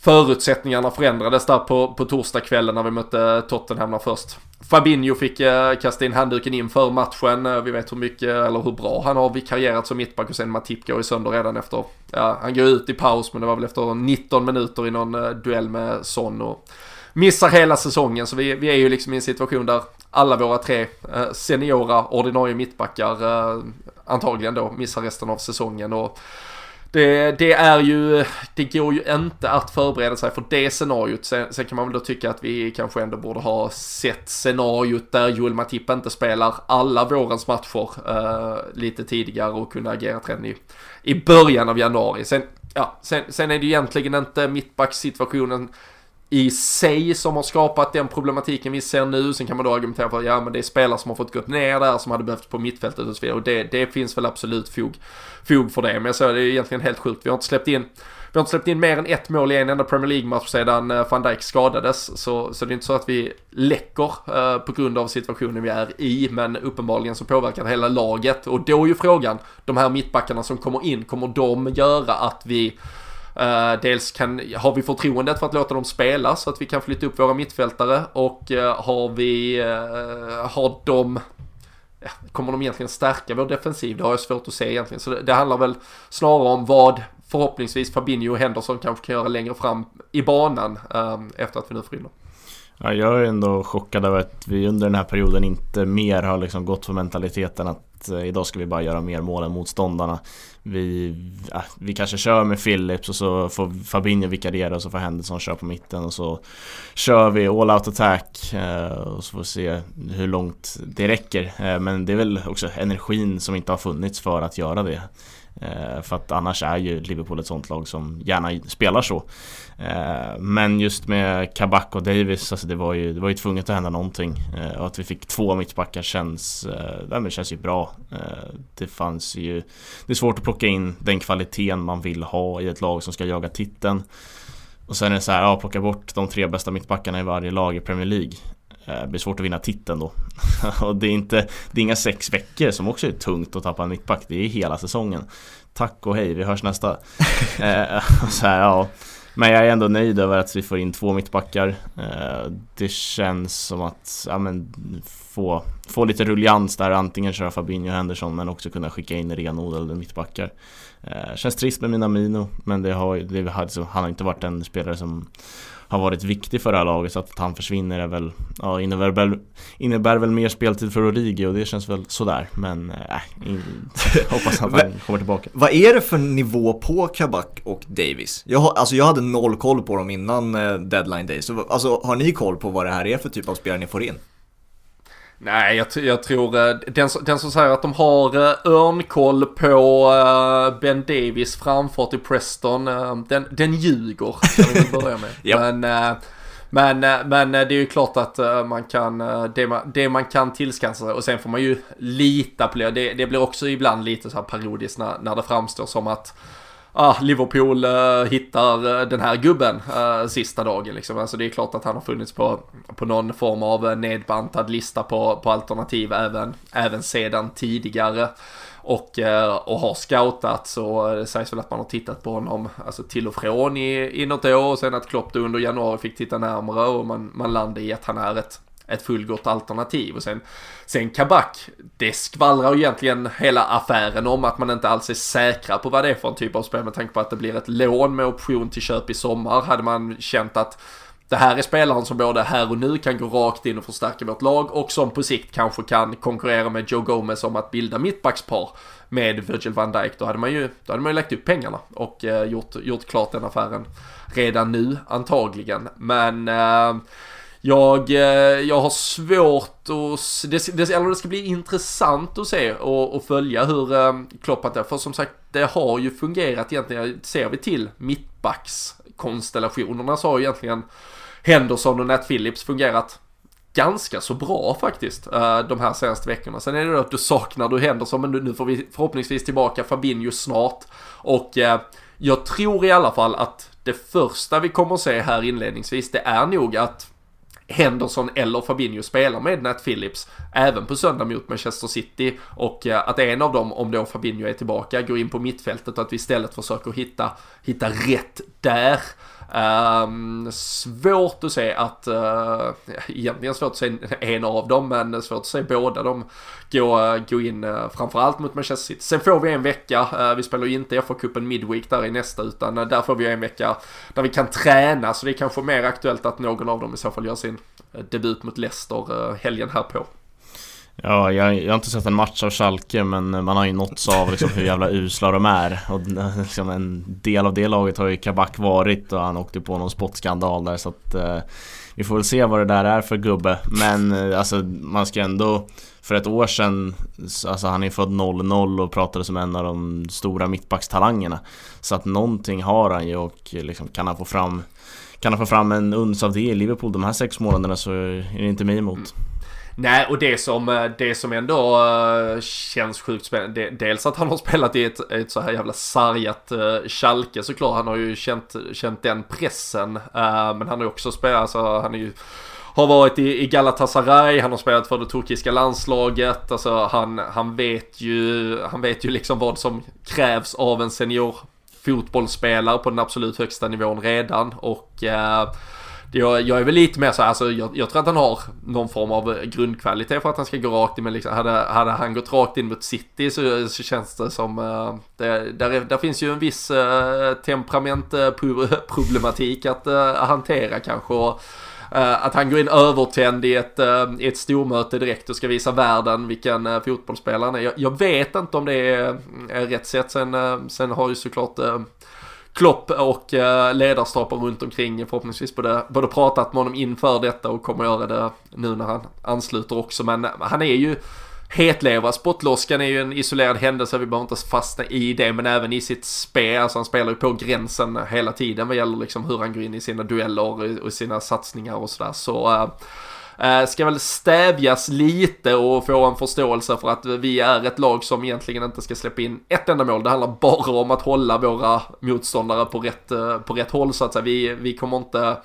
förutsättningarna förändrades där på, på torsdagskvällen när vi mötte Tottenham först. Fabinho fick eh, kasta in handduken inför matchen. Eh, vi vet hur mycket, eller hur bra han har vikarierat som mittback och sen Matip går ju sönder redan efter, ja, han går ut i paus men det var väl efter 19 minuter i någon duell med Son och missar hela säsongen. Så vi, vi är ju liksom i en situation där alla våra tre eh, seniora ordinarie mittbackar eh, antagligen då missar resten av säsongen. Och det, det, är ju, det går ju inte att förbereda sig för det scenariot. Sen, sen, kan man väl då tycka att vi kanske ändå borde ha sett scenariot där Joel Matip inte spelar alla vårens matcher eh, lite tidigare och kunna agera redan i, i början av januari. Sen, ja, sen, sen är det ju egentligen inte mittbackssituationen i sig som har skapat den problematiken vi ser nu. Sen kan man då argumentera för att ja, men det är spelare som har fått gått ner där som hade behövt på mittfältet och så vidare. Och det, det finns väl absolut fog, fog för det. Men jag säger det är egentligen helt sjukt. Vi har inte släppt in vi har inte släppt in mer än ett mål i en enda Premier League-match sedan eh, van Dijk skadades. Så, så det är inte så att vi läcker eh, på grund av situationen vi är i. Men uppenbarligen så påverkar det hela laget. Och då är ju frågan, de här mittbackarna som kommer in, kommer de göra att vi Uh, dels kan, har vi förtroendet för att låta dem spela så att vi kan flytta upp våra mittfältare och uh, har vi, uh, har de Ja, kommer de egentligen stärka vår defensiv? Det har jag svårt att se egentligen. Så det, det handlar väl snarare om vad förhoppningsvis Fabinho och Henderson kanske kan göra längre fram i banan ehm, efter att vi nu får in dem. Ja, jag är ändå chockad över att vi under den här perioden inte mer har liksom gått för mentaliteten att eh, idag ska vi bara göra mer mål än motståndarna. Vi, ja, vi kanske kör med Phillips och så får Fabinho vikariera och så får Henderson köra på mitten och så kör vi all out attack eh, och så får vi se hur långt det räcker. Eh, men det är väl också energin som inte har funnits för att göra det. Eh, för att annars är ju Liverpool ett sånt lag som gärna spelar så. Eh, men just med Kabak och Davis, alltså det var ju, det var ju tvunget att hända någonting. Eh, och att vi fick två mittbackar känns, det känns ju bra. Det fanns ju... Det är svårt att plocka in den kvaliteten man vill ha i ett lag som ska jaga titeln. Och sen är det så här, ja plocka bort de tre bästa mittbackarna i varje lag i Premier League. Det blir svårt att vinna titeln då. och det är, inte, det är inga sex veckor som också är tungt att tappa en mittback. Det är hela säsongen. Tack och hej, vi hörs nästa. eh, så här, ja. Men jag är ändå nöjd över att vi får in två mittbackar. Eh, det känns som att ja, men, få, få lite rullians där, antingen köra Fabinho och Henderson men också kunna skicka in renodlade mittbackar. Eh, känns trist med Minamino, men det har, det har, han har inte varit en spelare som har varit viktig för det här laget så att han försvinner är väl, ja, innebär, väl, innebär väl mer speltid för Origi och det känns väl sådär men äh, in, hoppas att han kommer tillbaka. Vad är det för nivå på Kabak och Davis? Jag, har, alltså jag hade noll koll på dem innan eh, deadline day, så alltså, har ni koll på vad det här är för typ av spelare ni får in? Nej, jag, jag tror uh, den, den, som säger att de har uh, örnkoll på uh, Ben Davis framfart i Preston, den, den ljuger kan börja med. yep. Men, men, men det är ju klart att man kan, det man, det man kan tillskansa sig och sen får man ju lita på det. Det, det blir också ibland lite så här parodiskt när, när det framstår som att ah, Liverpool eh, hittar eh, den här gubben eh, sista dagen liksom. Alltså det är klart att han har funnits på, på någon form av eh, nedbantad lista på, på alternativ även, även sedan tidigare. Och, eh, och har scoutat så det sägs väl att man har tittat på honom alltså till och från i, i något år och sen att Klopp under januari fick titta närmare och man, man landade i att han är ett ett fullgott alternativ. Och sen, sen Kabak, det skvallrar ju egentligen hela affären om att man inte alls är säkra på vad det är för en typ av spel med tanke på att det blir ett lån med option till köp i sommar. Hade man känt att det här är spelaren som både här och nu kan gå rakt in och förstärka vårt lag och som på sikt kanske kan konkurrera med Joe Gomez om att bilda mittbackspar med Virgil van Dijk. Då hade man ju, då hade man ju lagt upp pengarna och eh, gjort, gjort klart den affären redan nu antagligen. Men eh, jag, eh, jag har svårt att, det, det, eller det ska bli intressant att se och, och följa hur Kloppat Klopp är. För som sagt, det har ju fungerat egentligen, ser vi till mittbackskonstellationerna så har ju egentligen Henderson och Nat Phillips fungerat ganska så bra faktiskt eh, de här senaste veckorna. Sen är det då att du saknar du Henderson men nu får vi förhoppningsvis tillbaka Fabinho snart. Och jag tror i alla fall att det första vi kommer att se här inledningsvis det är nog att Henderson eller Fabinho spelar med Nat Phillips även på söndag mot Manchester City och eh, att en av dem, om då Fabinho är tillbaka, går in på mittfältet och att vi istället försöker hitta, hitta rätt där. Um, svårt att se att, uh, egentligen svårt att se en av dem, men svårt att se båda dem gå, gå in uh, framförallt mot Manchester City. Sen får vi en vecka, uh, vi spelar ju inte FA-cupen Midweek där i nästa, utan uh, där får vi en vecka där vi kan träna, så det är kanske mer aktuellt att någon av dem i så fall gör sin debut mot Leicester helgen här på. Ja, jag, jag, har inte sett en match av Schalke men man har ju nåtts av liksom hur jävla usla de är. Och liksom en del av det laget har ju Kabak varit och han åkte på någon spottskandal där så att eh, Vi får väl se vad det där är för gubbe. Men eh, alltså man ska ändå För ett år sedan Alltså han är född 00 och pratade som en av de stora mittbackstalangerna. Så att någonting har han ju och liksom kan han få fram kan han få fram en uns av det i Liverpool de här sex månaderna så är det inte mig emot. Mm. Nej, och det som, eh, det som ändå uh, känns sjukt spännande, dels att han har spelat i ett, ett så här jävla sargat uh, Schalke såklart, han har ju känt, känt den pressen. Uh, men han har ju också spelat, alltså han är ju har varit i, i Galatasaray, han har spelat för det turkiska landslaget, alltså han, han vet ju, han vet ju liksom vad som krävs av en senior fotbollsspelare på den absolut högsta nivån redan och eh, jag, jag är väl lite mer så alltså jag, jag, tror att han har någon form av grundkvalitet för att han ska gå rakt in. Men liksom, hade, hade han gått rakt in mot City så, så känns det som, uh, det, där, där finns ju en viss eh, uh, temperamentproblematik eh, att uh, hantera kanske. Och, Eh, att han går in övertänd i ett, uh, i ett stormöte direkt och ska visa världen vilken uh, fotbollsspelare han är. Jag, jag, vet inte om det är, är rätt sätt. Sen, sen har ju såklart Klopp och eh, ledarstaben runt omkring förhoppningsvis både, både pratat med honom inför detta och kommer göra det nu när han ansluter också. Men han är ju hetlevrad. Spottloskan är ju en isolerad händelse, vi behöver inte fastna i det, men även i sitt spel. Alltså han spelar ju på gränsen hela tiden vad gäller liksom hur han går in i sina dueller och sina satsningar och sådär. Så, uh, ska väl stävjas lite och få en förståelse för att vi är ett lag som egentligen inte ska släppa in ett enda mål. Det handlar bara om att hålla våra motståndare på rätt, eh, på rätt håll så att säga. Vi, vi kommer inte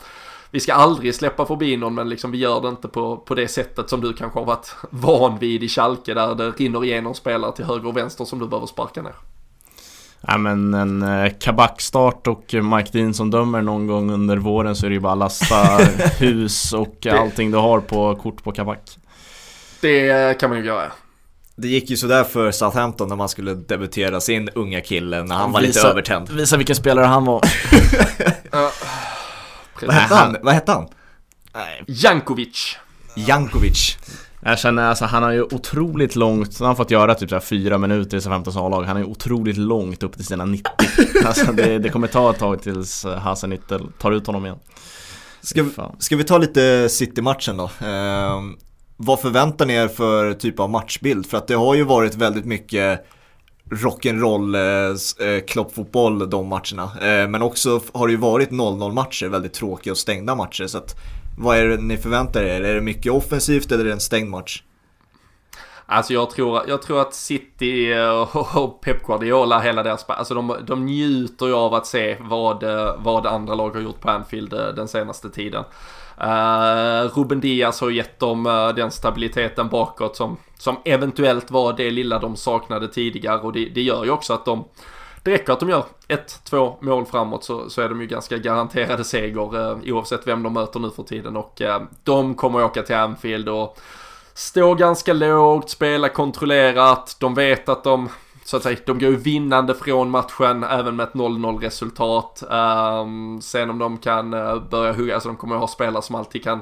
vi ska aldrig släppa förbi någon men liksom vi gör det inte på, på det sättet som du kanske har varit van vid i Schalke där det rinner igenom spelare till höger och vänster som du behöver sparka ner. Ja men en eh, kabakstart och Mike Dean som dömer någon gång under våren så är det ju bara lasta hus och det... allting du har på kort på kabak. Det kan man ju göra. Det gick ju sådär för Southampton när man skulle debutera sin unga kille när han var visa, lite övertänd. Visa vilken spelare han var. Vad hette han? Vad hette han? Jankovic. Jankovic. Jag känner alltså han har ju otroligt långt, han har fått göra typ så här fyra minuter i sitt 15 A-lag. Han är ju otroligt långt upp till sina 90. alltså det, det kommer ta ett tag tills Hasenüttel tar ut honom igen. Ska, ska vi ta lite City-matchen då? Eh, vad förväntar ni er för typ av matchbild? För att det har ju varit väldigt mycket rock'n'roll, eh, eh kloppfotboll de matcherna. Eh, men också har det ju varit 0-0 matcher, väldigt tråkiga och stängda matcher. Så att vad är det ni förväntar er? Är det mycket offensivt eller är det en stängd match? Alltså jag tror, jag tror att City eh, och Pep Guardiola, hela deras alltså de, de njuter ju av att se vad, eh, vad andra lag har gjort på Anfield den senaste tiden. Uh, Ruben Diaz har gett dem uh, den stabiliteten bakåt som, som eventuellt var det lilla de saknade tidigare. Och det, det gör ju också att de det räcker att de gör ett, två mål framåt så, så är de ju ganska garanterade seger eh, oavsett vem de möter nu för tiden. Och eh, de kommer åka till Anfield och stå ganska lågt, spela kontrollerat, de vet att de så att säga, de går ju vinnande från matchen även med ett 0-0 resultat. Um, sen om de kan uh, börja hugga, alltså de kommer att ha spelare som alltid kan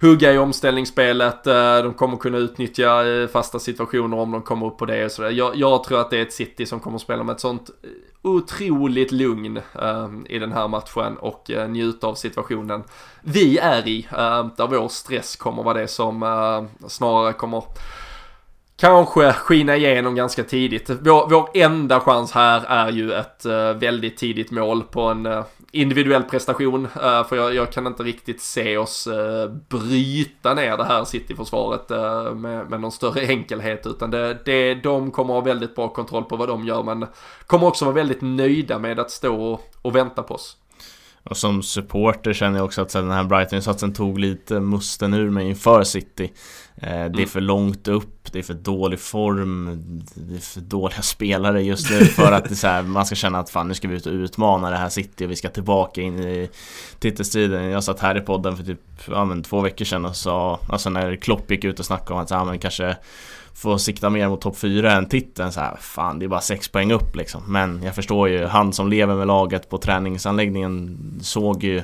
hugga i omställningsspelet. Eh, de kommer kunna utnyttja eh, fasta situationer om de kommer upp på det. Så jag, jag tror att det är ett City som kommer att spela med ett sånt otroligt lugn ehm, i den här matchen och uh, njuta av situationen vi är i. Uh, där vår stress kommer vara det som uh, snarare kommer kanske skina igenom ganska tidigt. Vår, vår enda chans här är ju ett uh, väldigt tidigt mål på en uh, individuell prestation. Uh, för jag, jag, kan inte riktigt se oss bryta ner det här City-försvaret med, med någon större enkelhet. Utan det, det, de kommer ha väldigt bra kontroll på vad de gör men kommer också vara väldigt nöjda med att stå och, och vänta på oss. Och som supporter känner jag också att den här Brighton-insatsen tog lite musten ur mig inför City. Eh, det är mm. för långt upp, det är för dålig form, det är för dåliga spelare just nu för att det här, man ska känna att fan nu ska vi ut och utmana det här City och vi ska tillbaka in i titelstriden. Jag satt här i podden för typ ja, men två veckor sedan och sa, alltså när Klopp gick ut och snackade om att ja, men kanske få sikta mer mot topp 4 än titeln så här, fan det är bara 6 poäng upp liksom. Men jag förstår ju, han som lever med laget på träningsanläggningen såg ju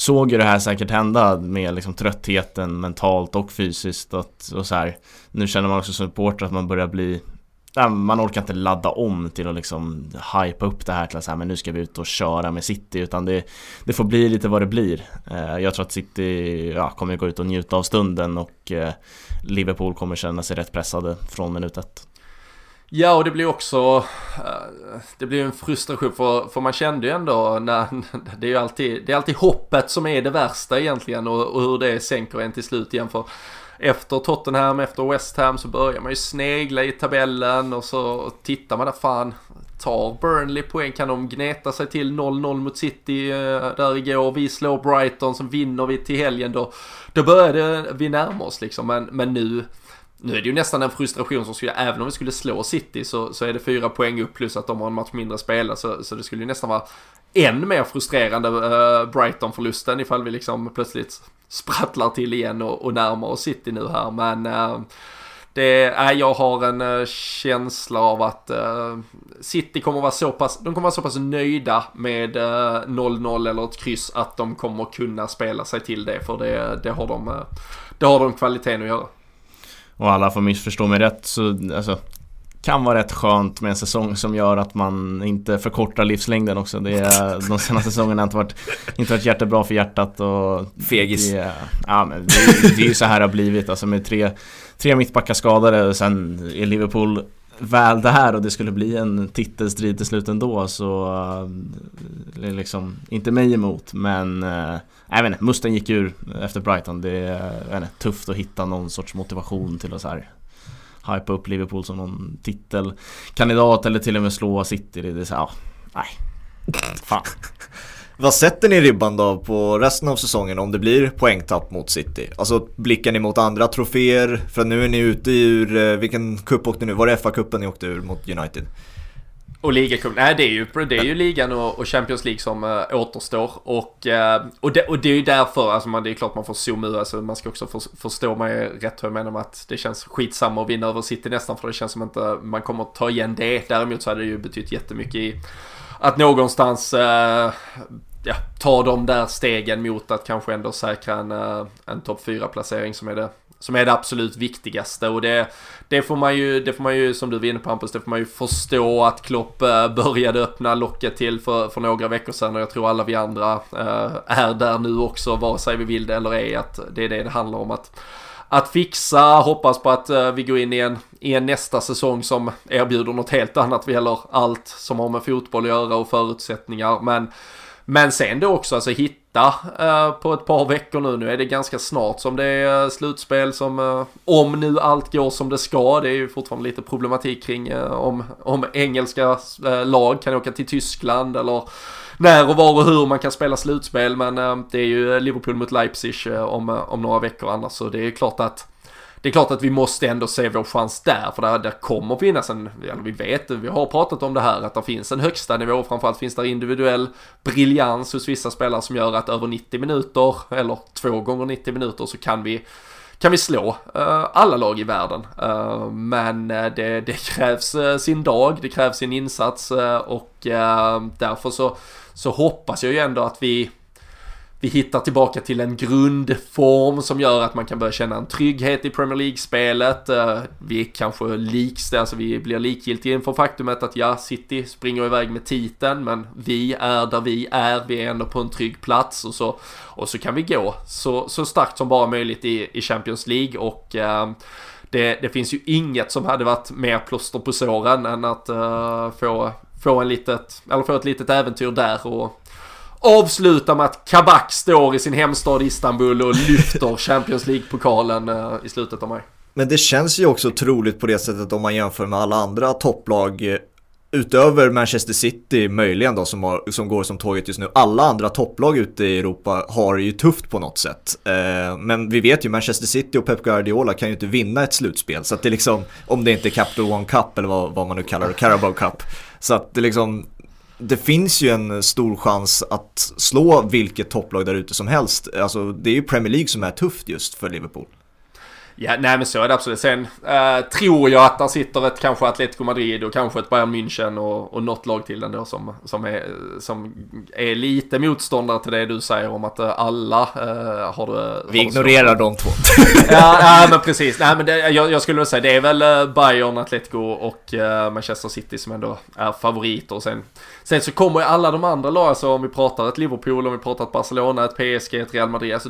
såg ju det här säkert hända med liksom tröttheten mentalt och fysiskt och, och så här. Nu känner man också som supporter att man börjar bli man orkar inte ladda om till att liksom hypa upp det här till att så här men nu ska vi ut och köra med City utan det, det får bli lite vad det blir. Eh, jag tror att City ja, kommer gå ut och njuta av stunden och eh, Liverpool kommer känna sig rätt pressade från minut ett. Ja, och det blir också, eh, det blir en frustration för, för man kände ju ändå när, det är ju alltid, det är alltid hoppet som är det värsta egentligen och, och hur det sänker en till slut igen för efter Tottenham, efter West Ham så börjar man ju snegla i tabellen och så tittar man där fan, tar Burnley poäng? Kan de gneta sig till 0-0 mot City eh, där igår? Vi slår Brighton som vinner vi till helgen då. Då började vi närma oss liksom men, men nu nu är det ju nästan en frustration som skulle, även om vi skulle slå City så, så är det fyra poäng upp plus att de har en match mindre spela så, så det skulle ju nästan vara än mer frustrerande uh, Brighton-förlusten ifall vi liksom plötsligt sprattlar till igen och, och närmar oss City nu här. Men uh, det, äh, jag har en uh, känsla av att uh, City kommer vara så pass, de kommer vara så pass nöjda med 0-0 eller ett kryss att de kommer kunna spela sig till det för det, det har de, det har de kvaliteten att göra och alla får missförstå mig rätt så alltså, kan vara rätt skönt med en säsong som gör att man inte förkortar livslängden också. Det är, de senaste säsongerna har inte varit, inte varit jättebra för hjärtat och... Fegis. Det, ja, men det, det är ju så här det har blivit alltså med tre, tre mittbackar skadade och sen är Liverpool väl där och det skulle bli en titelstrid till slut ändå så... Uh, liksom, inte mig emot men... Uh, jag vet inte, Musten gick ur efter Brighton. Det är inte, tufft att hitta någon sorts motivation till att så här hypa upp Liverpool som någon titelkandidat eller till och med slå City. Det är så här, ja, nej. Fan. Vad sätter ni ribban då på resten av säsongen om det blir poängtapp mot City? Alltså blickar ni mot andra troféer? För nu är ni ute ur, eh, vilken cup åkte ni? Var det FA-cupen ni åkte ur mot United? Och ligacupen, nej det är ju, det är ju ligan och, och Champions League som äh, återstår. Och, äh, och, det, och det är ju därför, alltså man, det är klart man får zooma ur, alltså man ska också för, förstå mig rätt hur jag menar med att det känns skitsamma att vinna över City nästan för det känns som att inte man kommer att ta igen det. Däremot så hade det ju betytt jättemycket i att någonstans äh, ja, ta de där stegen mot att kanske ändå säkra en, eh, en topp 4 placering som är det som är det absolut viktigaste. Och det, det, får man ju, det får man ju, som du var inne på Hampus, det får man ju förstå att Klopp eh, började öppna locket till för, för några veckor sedan. Och jag tror alla vi andra eh, är där nu också, vare sig vi vill det eller ej, att det är det det handlar om att att fixa, hoppas på att eh, vi går in i en, i en nästa säsong som erbjuder något helt annat. Vad gäller allt som har med fotboll att göra och förutsättningar. Men men sen då också alltså hitta eh, på ett par veckor nu. Nu är det ganska snart som det är eh, slutspel som eh, om nu allt går som det ska. Det är ju fortfarande lite problematik kring eh, om, om engelska eh, lag kan åka till Tyskland eller när och var och hur man kan spela slutspel. Men eh, det är ju Liverpool mot Leipzig om, om några veckor annars. Så det är klart att det är klart att vi måste ändå se vår chans där, för där, där kommer finnas en, eller vi vet, vi har pratat om det här, att det finns en högsta nivå, framförallt finns det individuell briljans hos vissa spelare som gör att över 90 minuter, eller två gånger 90 minuter, så kan vi kan vi slå uh, alla lag i världen. Uh, men eh, det, det, krävs sin dag, det krävs sin insats och därför så, så hoppas jag ju ändå att vi vi hittar tillbaka till en grundform som gör att man kan börja känna en trygghet i Premier League-spelet. Eh, vi är kanske liks, alltså vi blir likgiltiga inför faktumet att ja, City springer iväg med titeln, men vi är där vi är, vi är ändå på en trygg plats och så, och så kan vi gå så, så starkt som bara möjligt i, i Champions League och eh, det, det, finns ju inget som hade varit mer plåster på såren än att eh, få, få, en litet, eller få ett litet äventyr där och avsluta med att Kabak står i sin hemstad Istanbul och lyfter Champions League-pokalen eh, i slutet av maj. Men det känns ju också troligt på det sättet om man jämför med alla andra topplag eh, utöver Manchester City möjligen då som, har, som går som tåget just nu. Alla andra topplag ute i Europa har det ju tufft på något sätt. Eh, men vi vet ju Manchester City och Pep Guardiola kan ju inte vinna ett slutspel. Så att det liksom, om det inte är Capital One Cup eller vad, vad man nu kallar det, Carabao Cup. Så att det liksom, det finns ju en stor chans att slå vilket topplag där ute som helst. Alltså det är ju Premier League som är tufft just för Liverpool. Ja, nej men så är det absolut. Sen äh, tror jag att där sitter ett kanske Atletico Madrid och kanske ett Bayern München och, och något lag till ändå som, som, är, som är lite motståndare till det du säger om att äh, alla äh, har det... Vi ignorerar de två. ja, ja, men precis. Nej, men det, jag, jag skulle väl säga det är väl Bayern, Atletico och Manchester City som ändå är favoriter. Och sen, sen så kommer ju alla de andra lag, alltså om vi pratar ett Liverpool, om vi pratar ett Barcelona, ett PSG, ett Real Madrid. Alltså,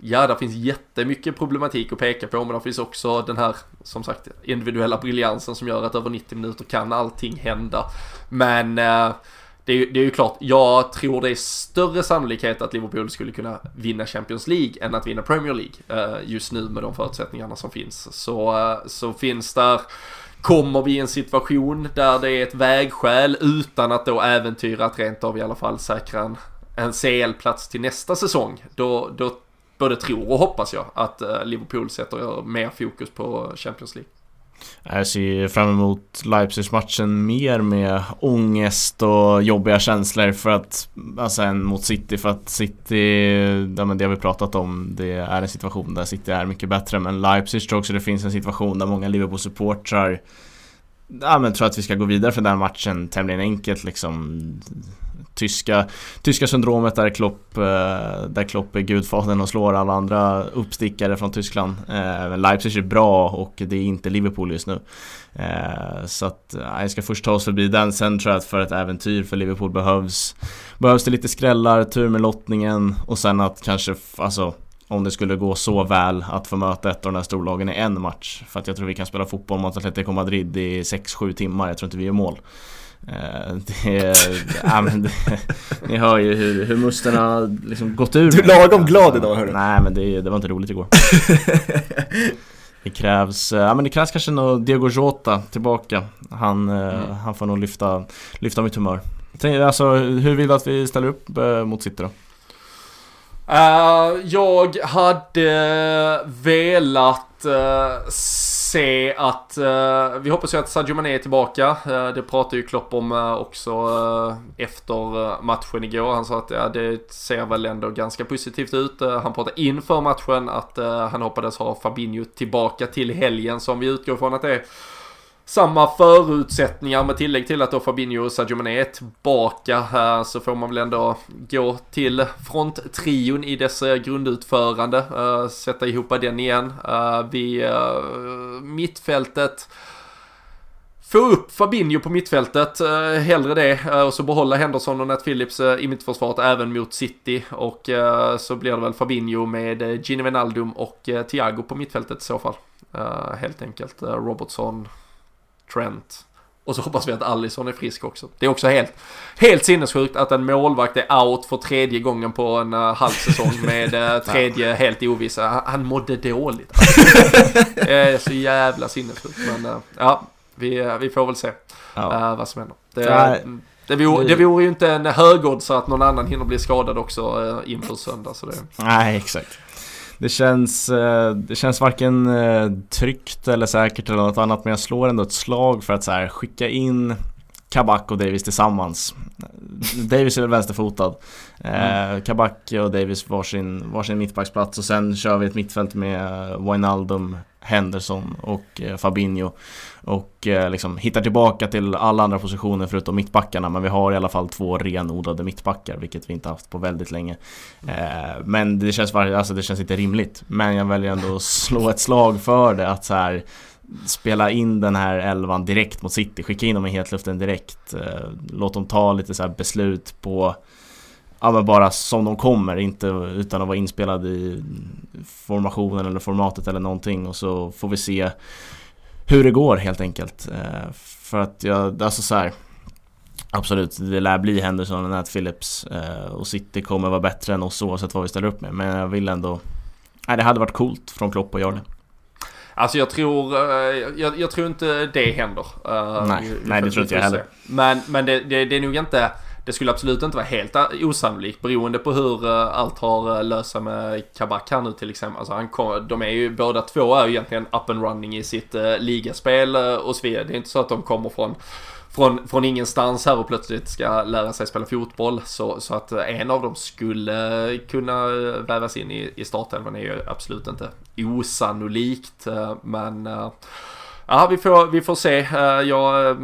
ja, det finns jättemycket problematik att peka på men det finns också den här, som sagt, individuella briljansen som gör att över 90 minuter kan allting hända. Men eh, det, är, det är ju klart, jag tror det är större sannolikhet att Liverpool skulle kunna vinna Champions League än att vinna Premier League eh, just nu med de förutsättningarna som finns. Så, eh, så finns där Kommer vi i en situation där det är ett vägskäl utan att då äventyra att rent av i alla fall säkra en, en CL-plats till nästa säsong. Då, då både tror och hoppas jag att eh, Liverpool sätter mer fokus på Champions League. Jag ser fram emot Leipzig-matchen mer med ångest och jobbiga känslor för att, alltså än mot City för att City, ja men det har vi pratat om, det är en situation där City är mycket bättre men Leipzig tror också det finns en situation där många Liverpool-supportrar Ja men tror att vi ska gå vidare för den matchen tämligen enkelt liksom tyska, tyska syndromet där Klopp, eh, där Klopp är gudfadern och slår alla andra uppstickare från Tyskland. Eh, Leipzig är bra och det är inte Liverpool just nu. Eh, så att jag ska först ta oss förbi den, sen tror jag att för ett äventyr för Liverpool behövs Behövs det lite skrällar, tur med lottningen och sen att kanske, alltså om det skulle gå så väl att få möta ett av de här storlagen i en match. För att jag tror vi kan spela fotboll mot Atletico Madrid i 6-7 timmar, jag tror inte vi gör mål. Eh, det, ja, men det, ni hör ju hur, hur musten har liksom gått ur Du är lagom glad idag hörru. Nej men det, det var inte roligt igår. Det krävs, ja men det krävs kanske nog Diego Jota tillbaka. Han, eh, mm. han får nog lyfta, lyfta mitt humör. Alltså hur vill du att vi ställer upp eh, mot City då? Uh, jag hade velat uh, se att, uh, vi hoppas ju att Sadio Mané är tillbaka. Eh, det pratade ju Klopp om eh, också efter matchen igår. Han sa att ja, det ser väl ändå ganska positivt ut. han pratade inför matchen att han hoppades ha Fabinho tillbaka till helgen som vi utgår från att det är samma förutsättningar med tillägg till att då Fabinho och Sadio Mané är tillbaka här så får man väl ändå gå till fronttrion i dess eh, grundutförande, uh, sätta ihop den igen. Uh, vi, uh, mittfältet Få upp Fabinho på mittfältet, uh, hellre det, och så behålla Henderson och Nat Phillips i mittförsvaret även mot City. Och så blir det väl Fabinho med Gini Wijnaldum och Thiago på mittfältet i så fall. helt enkelt. Robertson, Trent. Och så hoppas vi att Allison är frisk också. Det är också helt, helt sinnessjukt att en målvakt är out för tredje gången på en uh, halv säsong med uh, tredje helt ovissa. Han, han mådde dåligt. det är så jävla sinnessjukt. Men uh, ja, vi, vi får väl se ja. vad som händer. Det, det, vore, det vore ju inte en högodds att någon annan hinner bli skadad också inför söndag. Så det... Nej, exakt. Det känns, eh, det känns varken eh, tryggt eller säkert eller något annat men jag slår ändå ett slag för att så här, skicka in Kabak och Davis tillsammans. Davis är väl vänsterfotad. Mm. Kabak och Davis varsin, varsin mittbacksplats och sen kör vi ett mittfält med Wijnaldum, Henderson och eh, Fabinho. Och eh, liksom hittar tillbaka till alla andra positioner förutom mittbackarna Men vi har i alla fall två renodlade mittbackar Vilket vi inte haft på väldigt länge. Eh, men det känns, alltså det känns inte rimligt. Men jag väljer ändå att slå ett slag för det att så här, Spela in den här elvan direkt mot City. Skicka in dem i hetluften direkt. Låt dem ta lite så beslut på Ja men bara som de kommer, inte utan att vara inspelad i formationen eller formatet eller någonting och så får vi se hur det går helt enkelt. Eh, för att jag, alltså så här, Absolut, det lär bli Henderson och Nat Phillips eh, och City kommer vara bättre än oss oavsett vad vi ställer upp med. Men jag vill ändå... Nej, det hade varit coolt från Klopp att göra det. Alltså jag tror, eh, jag, jag tror inte det händer. Nej, vi, vi nej det tror inte jag heller. Men, men det, det, det är nog inte det skulle absolut inte vara helt osannolikt beroende på hur eh, allt har eh, löst sig med Kabak här nu till exempel. Alltså han kom, de är ju båda två är ju egentligen up and running i sitt eh, ligaspel eh, och så vidare. Det är inte så att de kommer från från, från ingenstans här och plötsligt ska lära sig spela fotboll. Så, så att en av dem skulle kunna vävas in i, i startelvan är ju absolut inte osannolikt. Men Ja, vi får, vi får se. Eh, jag, eh,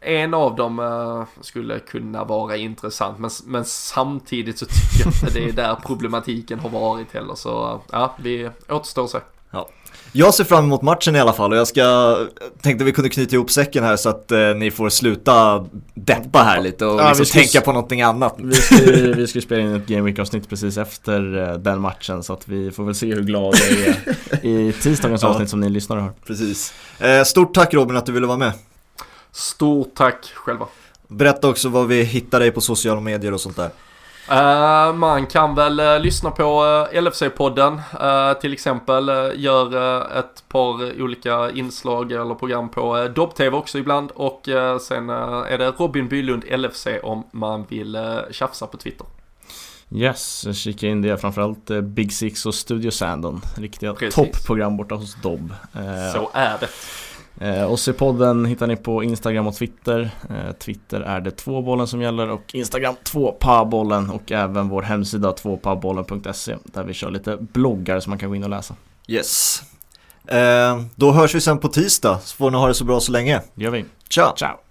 en av dem eh, skulle kunna vara intressant, men, men samtidigt så tycker jag inte det är där problematiken har varit heller. Så ja, vi återstår att se. Jag ser fram emot matchen i alla fall och jag ska, tänkte vi kunde knyta ihop säcken här så att eh, ni får sluta deppa här lite och Ja, liksom vi ska- tänka på någonting annat. Vi ska, vi ska spela in ett Game Week avsnitt precis efter eh, den matchen så att vi får väl se hur glada jag är i tisdagens Ja. avsnitt som ni lyssnar och hör. Precis. Eh, stort tack Robin att du ville vara med. Stort tack själva. Berätta också vad vi hittar dig på sociala medier och sånt där. Eh, man kan väl eh, lyssna på uh, LFC-podden eh, till exempel. Uh, gör ett par olika inslag eller program på uh, Dobb-TV också ibland. Och sen är det Robin Bylund LFC om man vill uh, tjafsa på Twitter. Yes, kika in det framförallt Big Six och Studio Sandon. Riktiga toppprogram borta hos Dobb. Så är det. Eh, OC-podden hittar ni på Instagram och Twitter. Eh, Twitter är det tvåbollen som gäller och Instagram tvåpabollen och även vår hemsida tvåpabollen.se där vi kör lite bloggar som man kan gå in och läsa. Yes. Eh, då hörs vi sen på tisdag, så får ni ha det så bra så länge. Det gör vi. Ciao! Ciao!